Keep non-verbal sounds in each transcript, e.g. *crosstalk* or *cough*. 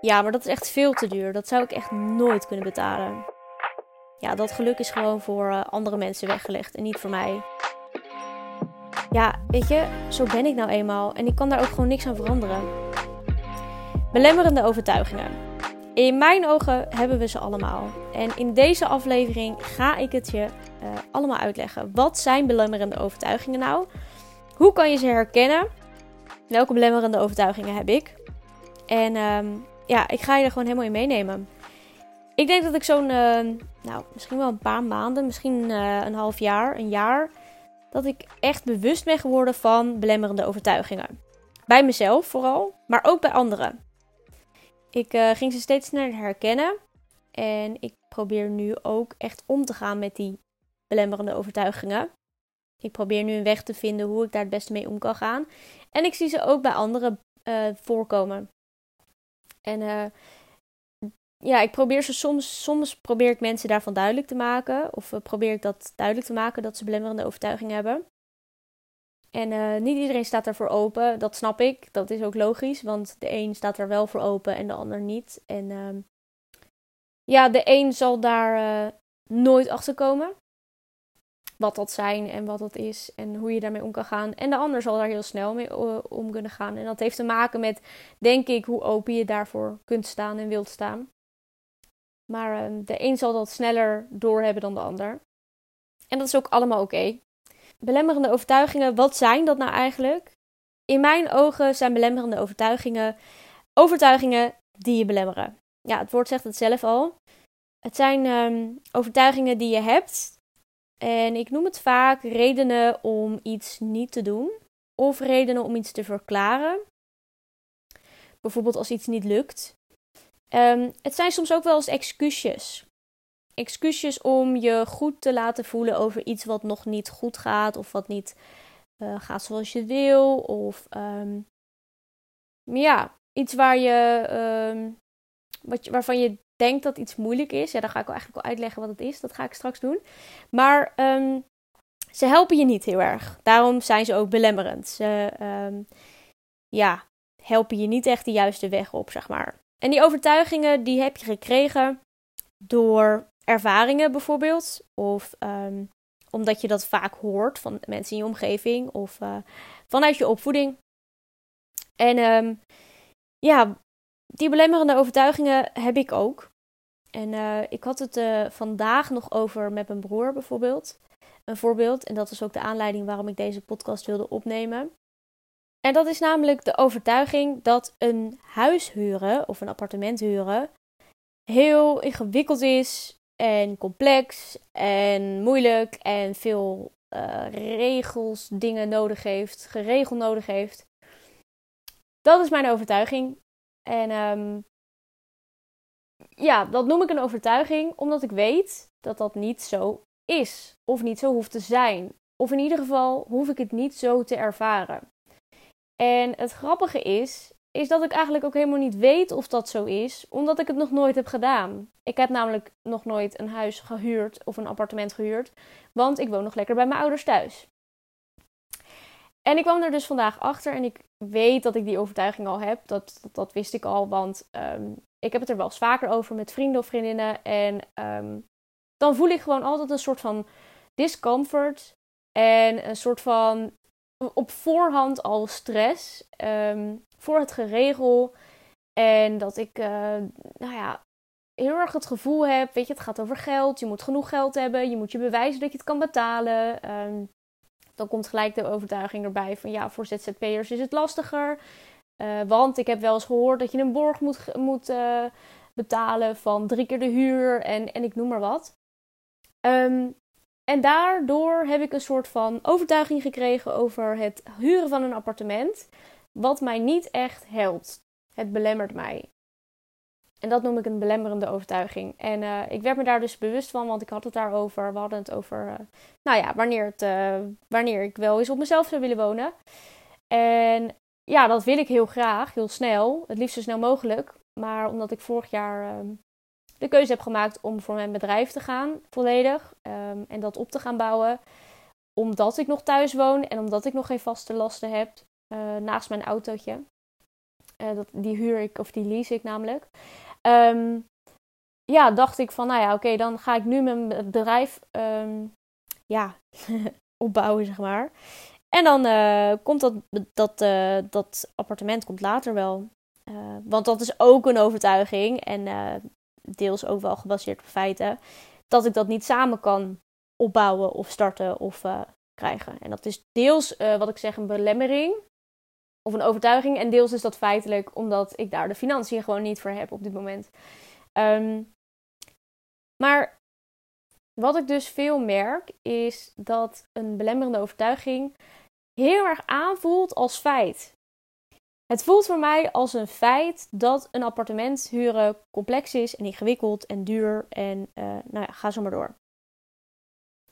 Ja, maar dat is echt veel te duur. Dat zou ik echt nooit kunnen betalen. Ja, dat geluk is gewoon voor uh, andere mensen weggelegd en niet voor mij. Ja, weet je, zo ben ik nou eenmaal en ik kan daar ook gewoon niks aan veranderen. Belemmerende overtuigingen. In mijn ogen hebben we ze allemaal. En in deze aflevering ga ik het je uh, allemaal uitleggen. Wat zijn belemmerende overtuigingen nou? Hoe kan je ze herkennen? Welke belemmerende overtuigingen heb ik? En um, ja, ik ga je er gewoon helemaal in meenemen. Ik denk dat ik zo'n, uh, nou, misschien wel een paar maanden, misschien uh, een half jaar, een jaar, dat ik echt bewust ben geworden van belemmerende overtuigingen. Bij mezelf vooral, maar ook bij anderen. Ik uh, ging ze steeds sneller herkennen en ik probeer nu ook echt om te gaan met die belemmerende overtuigingen. Ik probeer nu een weg te vinden hoe ik daar het beste mee om kan gaan. En ik zie ze ook bij anderen voorkomen. En uh, ja, ik probeer ze soms, soms probeer ik mensen daarvan duidelijk te maken. Of uh, probeer ik dat duidelijk te maken dat ze belemmerende overtuiging hebben. En uh, niet iedereen staat ervoor open. Dat snap ik. Dat is ook logisch. Want de een staat er wel voor open en de ander niet. En uh, ja, de een zal daar nooit achter komen wat dat zijn en wat dat is en hoe je daarmee om kan gaan. En de ander zal daar heel snel mee eh, om kunnen gaan. En dat heeft te maken met, denk ik, hoe open je daarvoor kunt staan en wilt staan. Maar uh, de een zal dat sneller doorhebben dan de ander. En dat is ook allemaal oké. Belemmerende overtuigingen, wat zijn dat nou eigenlijk? In mijn ogen zijn belemmerende overtuigingen overtuigingen die je belemmeren. Ja, het woord zegt het zelf al. Het zijn um, overtuigingen die je hebt en ik noem het vaak redenen om iets niet te doen of redenen om iets te verklaren. Bijvoorbeeld als iets niet lukt. Um, het zijn soms ook wel eens excuusjes. Excuusjes om je goed te laten voelen over iets wat nog niet goed gaat of wat niet uh, gaat zoals je wil. Of um, ja, iets waar je, um, wat je, waarvan je denkt dat iets moeilijk is, ja, dan ga ik wel eigenlijk wel uitleggen wat het is. Dat ga ik straks doen. Maar um, ze helpen je niet heel erg. Daarom zijn ze ook belemmerend. Ze um, ja, helpen je niet echt de juiste weg op, zeg maar. En die overtuigingen, die heb je gekregen door ervaringen bijvoorbeeld. Of um, omdat je dat vaak hoort van mensen in je omgeving. Of uh, vanuit je opvoeding. En ja, die belemmerende overtuigingen heb ik ook. En uh, ik had het uh, vandaag nog over met mijn broer bijvoorbeeld. Een voorbeeld. En dat is ook de aanleiding waarom ik deze podcast wilde opnemen. En dat is namelijk de overtuiging dat een huis huren of een appartement huren heel ingewikkeld is en complex en moeilijk en veel uh, regels, dingen nodig heeft, geregeld nodig heeft. Dat is mijn overtuiging. En um, ja, dat noem ik een overtuiging, omdat ik weet dat dat niet zo is. Of niet zo hoeft te zijn. Of in ieder geval hoef ik het niet zo te ervaren. En het grappige is, is dat ik eigenlijk ook helemaal niet weet of dat zo is, omdat ik het nog nooit heb gedaan. Ik heb namelijk nog nooit een huis gehuurd of een appartement gehuurd, want ik woon nog lekker bij mijn ouders thuis. En ik kwam er dus vandaag achter en ik weet dat ik die overtuiging al heb. Dat, dat, wist ik al, want um, ik heb het er wel eens vaker over met vrienden of vriendinnen. En um, dan voel ik gewoon altijd een soort van discomfort. En een soort van op voorhand al stress um, voor het geregel. En dat ik, uh, nou ja, heel erg het gevoel heb, weet je, het gaat over geld. Je moet genoeg geld hebben. Je moet je bewijzen dat je het kan betalen. Dan komt gelijk de overtuiging erbij van ja, voor ZZP'ers is het lastiger. Uh, want ik heb wel eens gehoord dat je een borg moet, moet uh, betalen van drie keer de huur en, en ik noem maar wat. Um, en daardoor heb ik een soort van overtuiging gekregen over het huren van een appartement, wat mij niet echt helpt. Het belemmert mij. En dat noem ik een belemmerende overtuiging. En uh, ik werd me daar dus bewust van, want ik had het daarover. We hadden het over, uh, nou ja, wanneer, het, uh, wanneer ik wel eens op mezelf zou willen wonen. En ja, dat wil ik heel graag, heel snel. Het liefst zo snel mogelijk. Maar omdat ik vorig jaar ehm, de keuze heb gemaakt om voor mijn bedrijf te gaan, volledig. Um, en dat op te gaan bouwen. Omdat ik nog thuis woon en omdat ik nog geen vaste lasten heb naast mijn autootje. Dat, die huur ik, of die lease ik namelijk. Ehm, ja, dacht ik van, nou ja, oké, dan ga ik nu mijn bedrijf ehm, ja, *laughs* opbouwen, zeg maar. En dan uh, komt dat, dat, uh, dat appartement komt later wel. Uh, want dat is ook een overtuiging. En deels ook wel gebaseerd op feiten. Dat ik dat niet samen kan opbouwen of starten of krijgen. En dat is deels, wat ik zeg, een belemmering. Of een overtuiging. En deels is dat feitelijk omdat ik daar de financiën gewoon niet voor heb op dit moment. Um, maar wat ik dus veel merk, is dat een belemmerende overtuiging heel erg aanvoelt als feit. Het voelt voor mij als een feit dat een appartement huren complex is en ingewikkeld en duur en uh, nou ja, ga zo maar door.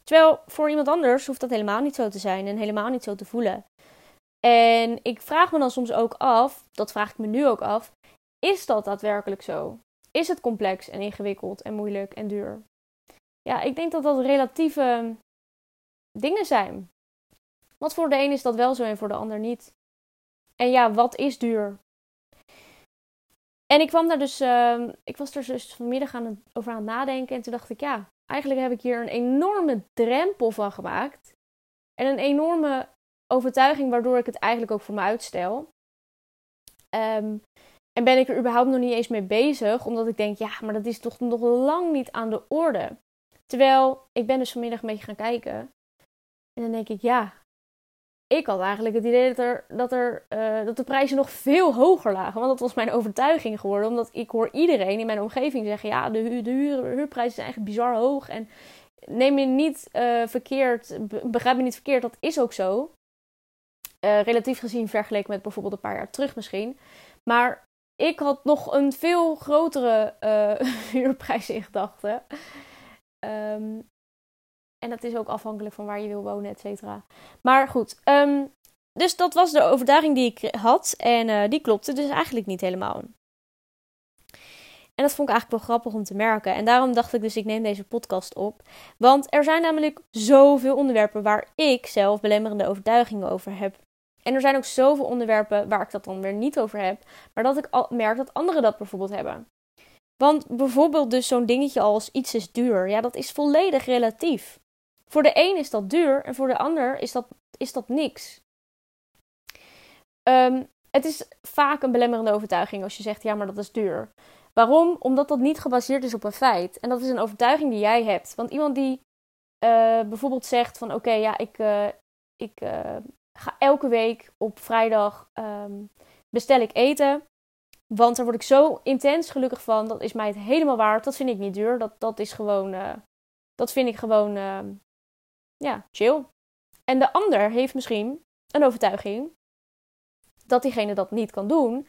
Terwijl voor iemand anders hoeft dat helemaal niet zo te zijn en helemaal niet zo te voelen. En ik vraag me dan soms ook af, dat vraag ik me nu ook af, is dat daadwerkelijk zo? Is het complex en ingewikkeld en moeilijk en duur? Ja, ik denk dat dat relatieve dingen zijn. Want voor de een is dat wel zo en voor de ander niet. En ja, wat is duur? En ik kwam daar dus, uh, ik was er dus vanmiddag aan over aan het nadenken. En toen dacht ik, ja, eigenlijk heb ik hier een enorme drempel van gemaakt. En een enorme overtuiging waardoor ik het eigenlijk ook voor me uitstel. Um, en ben ik er überhaupt nog niet eens mee bezig, omdat ik denk, ja, maar dat is toch nog lang niet aan de orde. Terwijl ik ben dus vanmiddag een beetje gaan kijken. En dan denk ik, ja, ik had eigenlijk het idee dat, er, dat, er, uh, dat de prijzen nog veel hoger lagen. Want dat was mijn overtuiging geworden. Omdat ik hoor iedereen in mijn omgeving zeggen: ja, de, de huur, huurprijzen zijn eigenlijk bizar hoog. En neem je niet uh, verkeerd, begrijp me niet verkeerd, dat is ook zo. Uh, relatief gezien vergeleken met bijvoorbeeld een paar jaar terug misschien. Maar ik had nog een veel grotere *laughs* huurprijs in gedachten. Um, en dat is ook afhankelijk van waar je wil wonen, et cetera. Maar goed, um, dus dat was de overtuiging die ik had. En uh, die klopte dus eigenlijk niet helemaal. En dat vond ik eigenlijk wel grappig om te merken. En daarom dacht ik dus, ik neem deze podcast op. Want er zijn namelijk zoveel onderwerpen waar ik zelf belemmerende overtuigingen over heb. En er zijn ook zoveel onderwerpen waar ik dat dan weer niet over heb. Maar dat ik al merk dat anderen dat bijvoorbeeld hebben. Want bijvoorbeeld dus zo'n dingetje als iets is duur. Ja, dat is volledig relatief. Voor de een is dat duur en voor de ander is dat, is dat niks. Um, het is vaak een belemmerende overtuiging als je zegt ja, maar dat is duur. Waarom? Omdat dat niet gebaseerd is op een feit. En dat is een overtuiging die jij hebt. Want iemand die uh, bijvoorbeeld zegt van oké, ja, ik, uh, ik uh, ga elke week op vrijdag um, bestel ik eten. Want daar word ik zo intens gelukkig van. Dat is mij het helemaal waard. Dat vind ik niet duur. Dat, dat is gewoon. Uh, dat vind ik gewoon. Uh, ja, chill. En de ander heeft misschien een overtuiging. Dat diegene dat niet kan doen.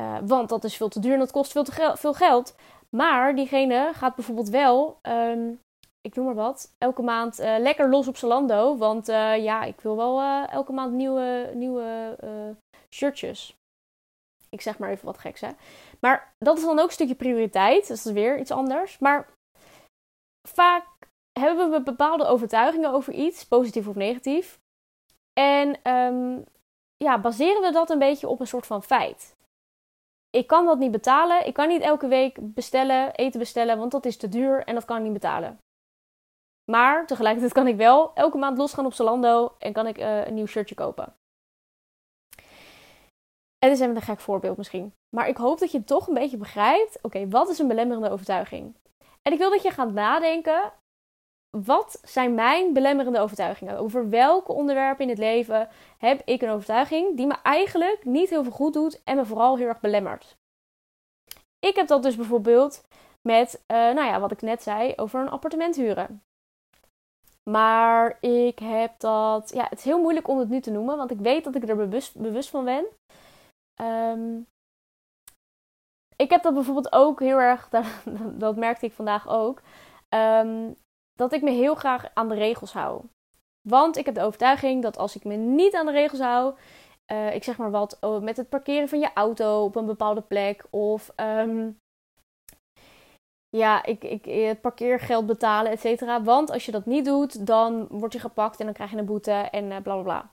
Uh, want dat is veel te duur en dat kost veel te veel geld. Maar diegene gaat bijvoorbeeld wel. Um, ik noem maar wat. Elke maand lekker los op Zalando. Want ja, ik wil wel elke maand nieuwe, nieuwe shirtjes. Ik zeg maar even wat geks, hè. Maar dat is dan ook een stukje prioriteit. Dus dat is weer iets anders. Maar vaak hebben we bepaalde overtuigingen over iets, positief of negatief. En um, ja, baseren we dat een beetje op een soort van feit. Ik kan dat niet betalen. Ik kan niet elke week bestellen, eten bestellen, want dat is te duur en dat kan ik niet betalen. Maar tegelijkertijd kan ik wel elke maand losgaan op Zalando en kan ik uh, een nieuw shirtje kopen. En is even een gek voorbeeld misschien. Maar ik hoop dat je toch een beetje begrijpt. Oké, wat is een belemmerende overtuiging? En ik wil dat je gaat nadenken. Wat zijn mijn belemmerende overtuigingen? Over welke onderwerpen in het leven heb ik een overtuiging die me eigenlijk niet heel veel goed doet en me vooral heel erg belemmert? Ik heb dat dus bijvoorbeeld met, uh, nou ja, wat ik net zei over een appartement huren. Maar ik heb dat. Ja, het is heel moeilijk om het nu te noemen, want ik weet dat ik er bewust, bewust van ben. Um, ik heb dat bijvoorbeeld ook heel erg, *laughs* dat, dat merkte ik vandaag ook, um, dat ik me heel graag aan de regels hou. Want ik heb de overtuiging dat als ik me niet aan de regels hou, uh, ik zeg maar wat, oh, met het parkeren van je auto op een bepaalde plek of um, ja, ik, ik, het parkeergeld betalen, et cetera. Want als je dat niet doet, dan word je gepakt en dan krijg je een boete en uh, bla bla bla.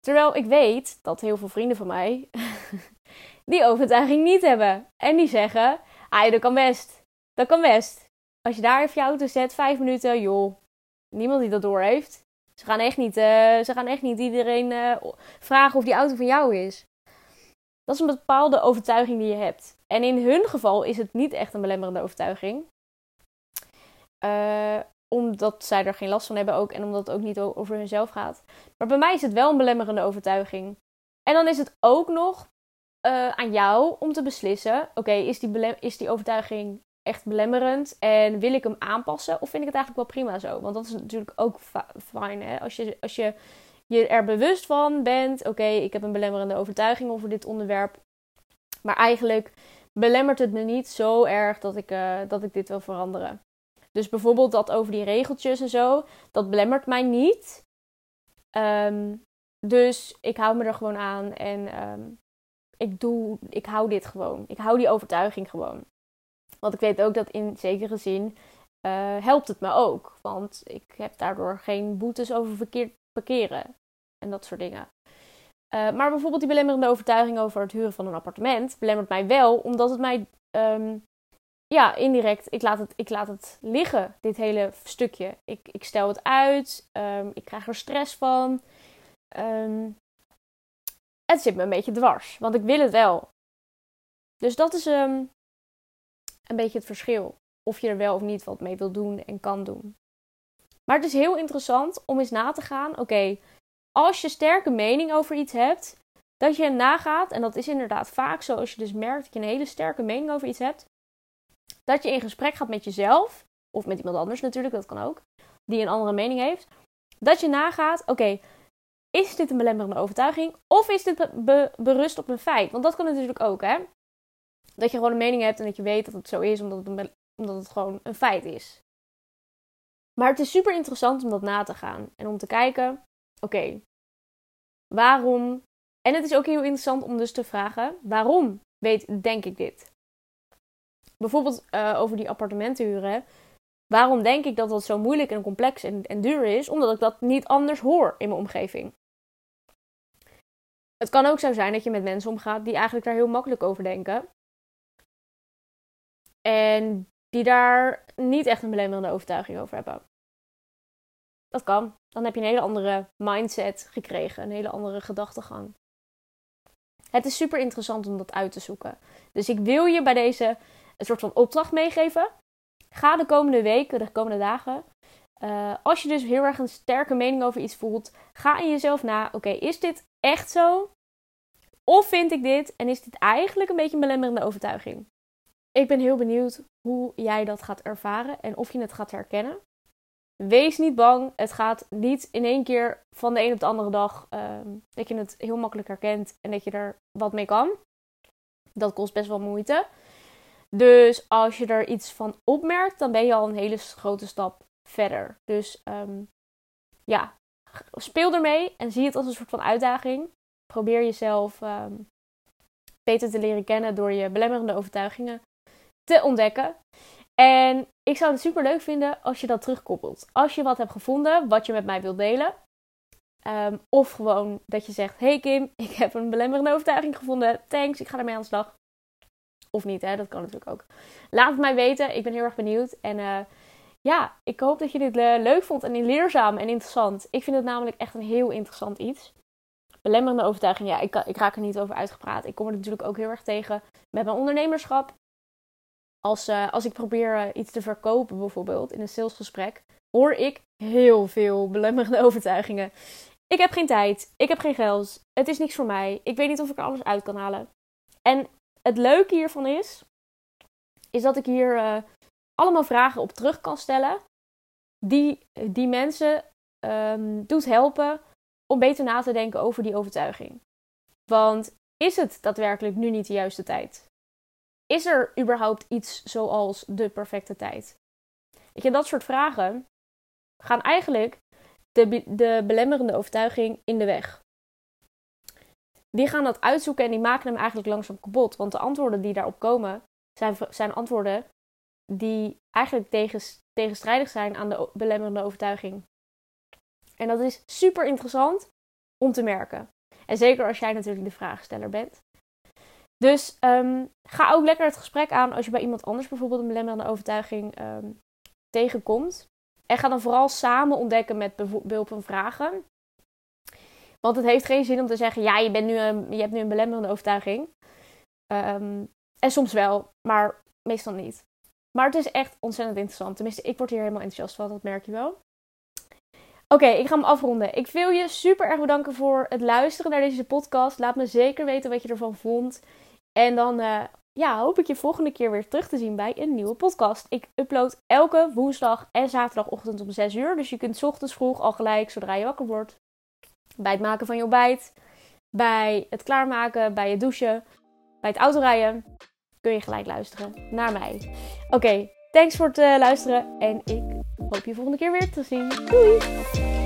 Terwijl ik weet dat heel veel vrienden van mij, *laughs* die overtuiging niet hebben. En die zeggen, ah, dat kan best. Dat kan best. Als je daar even je auto zet, vijf minuten, joh, niemand die dat door heeft. Ze gaan echt niet, uh, ze gaan echt niet iedereen vragen of die auto van jou is. Dat is een bepaalde overtuiging die je hebt. En in hun geval is het niet echt een belemmerende overtuiging. Uh, omdat zij er geen last van hebben ook en omdat het ook niet over hunzelf gaat. Maar bij mij is het wel een belemmerende overtuiging. En dan is het ook nog aan jou om te beslissen: oké, is, die is die overtuiging echt belemmerend en wil ik hem aanpassen of vind ik het eigenlijk wel prima zo? Want dat is natuurlijk ook fijn? Als je, als je je er bewust van bent, oké, ik heb een belemmerende overtuiging over dit onderwerp, maar eigenlijk belemmert het me niet zo erg dat ik, uh, dat ik dit wil veranderen. Dus bijvoorbeeld dat over die regeltjes en zo, dat belemmert mij niet. Um, dus ik hou me er gewoon aan en um, ik, doe, ik hou dit gewoon. Ik hou die overtuiging gewoon. Want ik weet ook dat in zekere zin uh, helpt het me ook. Want ik heb daardoor geen boetes over verkeerd parkeren. En dat soort dingen. Uh, maar bijvoorbeeld die belemmerende overtuiging over het huren van een appartement belemmert mij wel, omdat het mij, um, ja, indirect, ik laat, het, ik laat het liggen, dit hele stukje. Ik, ik stel het uit, um, ik krijg er stress van. Um, het zit me een beetje dwars, want ik wil het wel. Dus dat is een beetje het verschil. Of je er wel of niet wat mee wil doen en kan doen. Maar het is heel interessant om eens na te gaan. Oké, als je sterke mening over iets hebt, dat je nagaat, en dat is inderdaad vaak zo als je dus merkt dat je een hele sterke mening over iets hebt, dat je in gesprek gaat met jezelf, of met iemand anders natuurlijk, dat kan ook, die een andere mening heeft, dat je nagaat, oké, is dit een belemmerende overtuiging of is dit berust op een feit? Want dat kan natuurlijk ook, hè? Dat je gewoon een mening hebt en dat je weet dat het zo is, omdat het, omdat het gewoon een feit is. Maar het is super interessant om dat na te gaan en om te kijken: oké, waarom. En het is ook heel interessant om dus te vragen: waarom weet, denk ik dit? Bijvoorbeeld uh, over die appartementen huren. Waarom denk ik dat dat zo moeilijk en complex en, en duur is? Omdat ik dat niet anders hoor in mijn omgeving. Het kan ook zo zijn dat je met mensen omgaat die eigenlijk daar heel makkelijk over denken. En die daar niet echt een belemmerende overtuiging over hebben. Dat kan. Dan heb je een hele andere mindset gekregen, een hele andere gedachtegang. Het is super interessant om dat uit te zoeken. Dus ik wil je bij deze een soort van opdracht meegeven. Ga de komende weken, de komende dagen, uh, als je dus heel erg een sterke mening over iets voelt, ga in jezelf na: oké, is dit echt zo? Of vind ik dit en is dit eigenlijk een beetje een belemmerende overtuiging? Ik ben heel benieuwd hoe jij dat gaat ervaren en of je het gaat herkennen. Wees niet bang. Het gaat niet in één keer van de een op de andere dag uh, dat je het heel makkelijk herkent en dat je er wat mee kan. Dat kost best wel moeite. Dus als je er iets van opmerkt, dan ben je al een hele grote stap verder. Dus um, ja, speel ermee en zie het als een soort van uitdaging. Probeer jezelf um, beter te leren kennen door je belemmerende overtuigingen te ontdekken. En ik zou het super leuk vinden als je dat terugkoppelt. Als je wat hebt gevonden wat je met mij wilt delen. Um, of gewoon dat je zegt: Hey Kim, *laughs* ik heb een belemmerende overtuiging gevonden. Thanks, ik ga ermee aan de slag. Of niet, hè? dat kan natuurlijk ook. Laat het mij weten, ik ben heel erg benieuwd. En uh, ja, ik hoop dat je dit uh, leuk vond en leerzaam en interessant. Ik vind het namelijk echt een heel interessant iets. Belemmerende overtuiging, ja, ik, ik raak er niet over uitgepraat. Ik kom er natuurlijk ook heel erg tegen met mijn ondernemerschap. Als, uh, als ik probeer uh, iets te verkopen, bijvoorbeeld in een salesgesprek, hoor ik heel veel belemmerende *laughs* overtuigingen. Ik heb geen tijd, ik heb geen geld, het is niks voor mij, ik weet niet of ik er alles uit kan halen. En het leuke hiervan is, is dat ik hier uh, allemaal vragen op terug kan stellen, die, die mensen um, doet helpen om beter na te denken over die overtuiging. Want is het daadwerkelijk nu niet de juiste tijd? Is er überhaupt iets zoals de perfecte tijd? Weet je, dat soort vragen gaan eigenlijk de, de belemmerende overtuiging in de weg. Die gaan dat uitzoeken en die maken hem eigenlijk langzaam kapot. Want de antwoorden die daarop komen, zijn, zijn antwoorden die eigenlijk tegen, tegenstrijdig zijn aan de belemmerende overtuiging. En dat is super interessant om te merken. En zeker als jij natuurlijk de vraagsteller bent. Dus ehm, ga ook lekker het gesprek aan als je bij iemand anders bijvoorbeeld een belemmerende overtuiging ehm, tegenkomt. En ga dan vooral samen ontdekken met behulp van vragen. Want het heeft geen zin om te zeggen: ja, je, bent nu een, je hebt nu een belemmerende overtuiging. Ehm, en soms wel, maar meestal niet. Maar het is echt ontzettend interessant. Tenminste, ik word hier helemaal enthousiast van, dat merk je wel. Oké, ik ga hem afronden. Ik wil je super erg bedanken voor het luisteren naar deze podcast. Laat me zeker weten wat je ervan vond. En dan uh, ja, hoop ik je volgende keer weer terug te zien bij een nieuwe podcast. Ik upload elke woensdag en zaterdagochtend om 6 uur. Dus je kunt ochtends vroeg al gelijk, zodra je wakker wordt, bij het maken van je ontbijt, bij het klaarmaken, bij het douchen, bij het autorijden, kun je gelijk luisteren naar mij. Oké, thanks voor het uh, luisteren en ik hoop je volgende keer weer te zien. Doei!